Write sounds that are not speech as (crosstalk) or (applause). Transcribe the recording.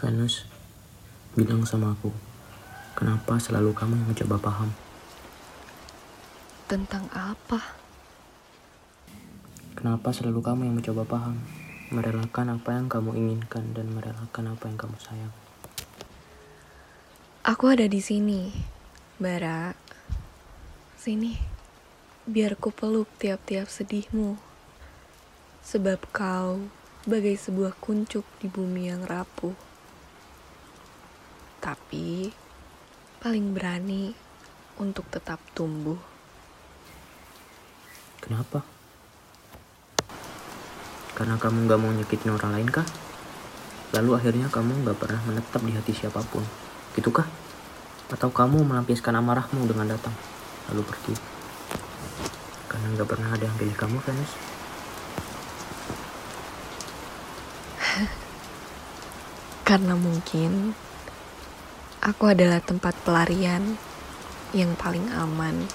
Venus, bilang sama aku, kenapa selalu kamu yang mencoba paham? Tentang apa? Kenapa selalu kamu yang mencoba paham? Merelakan apa yang kamu inginkan dan merelakan apa yang kamu sayang. Aku ada di sini, Bara. Sini, biar ku peluk tiap-tiap sedihmu. Sebab kau bagai sebuah kuncup di bumi yang rapuh. Tapi paling berani untuk tetap tumbuh. Kenapa? Karena kamu gak mau nyakitin orang lain kah? Lalu akhirnya kamu gak pernah menetap di hati siapa pun. Gitu kah? Atau kamu melampiaskan amarahmu dengan datang, lalu pergi? Karena gak pernah ada yang pilih kamu, Venus. (laughs) Karena mungkin aku adalah tempat pelarian yang paling aman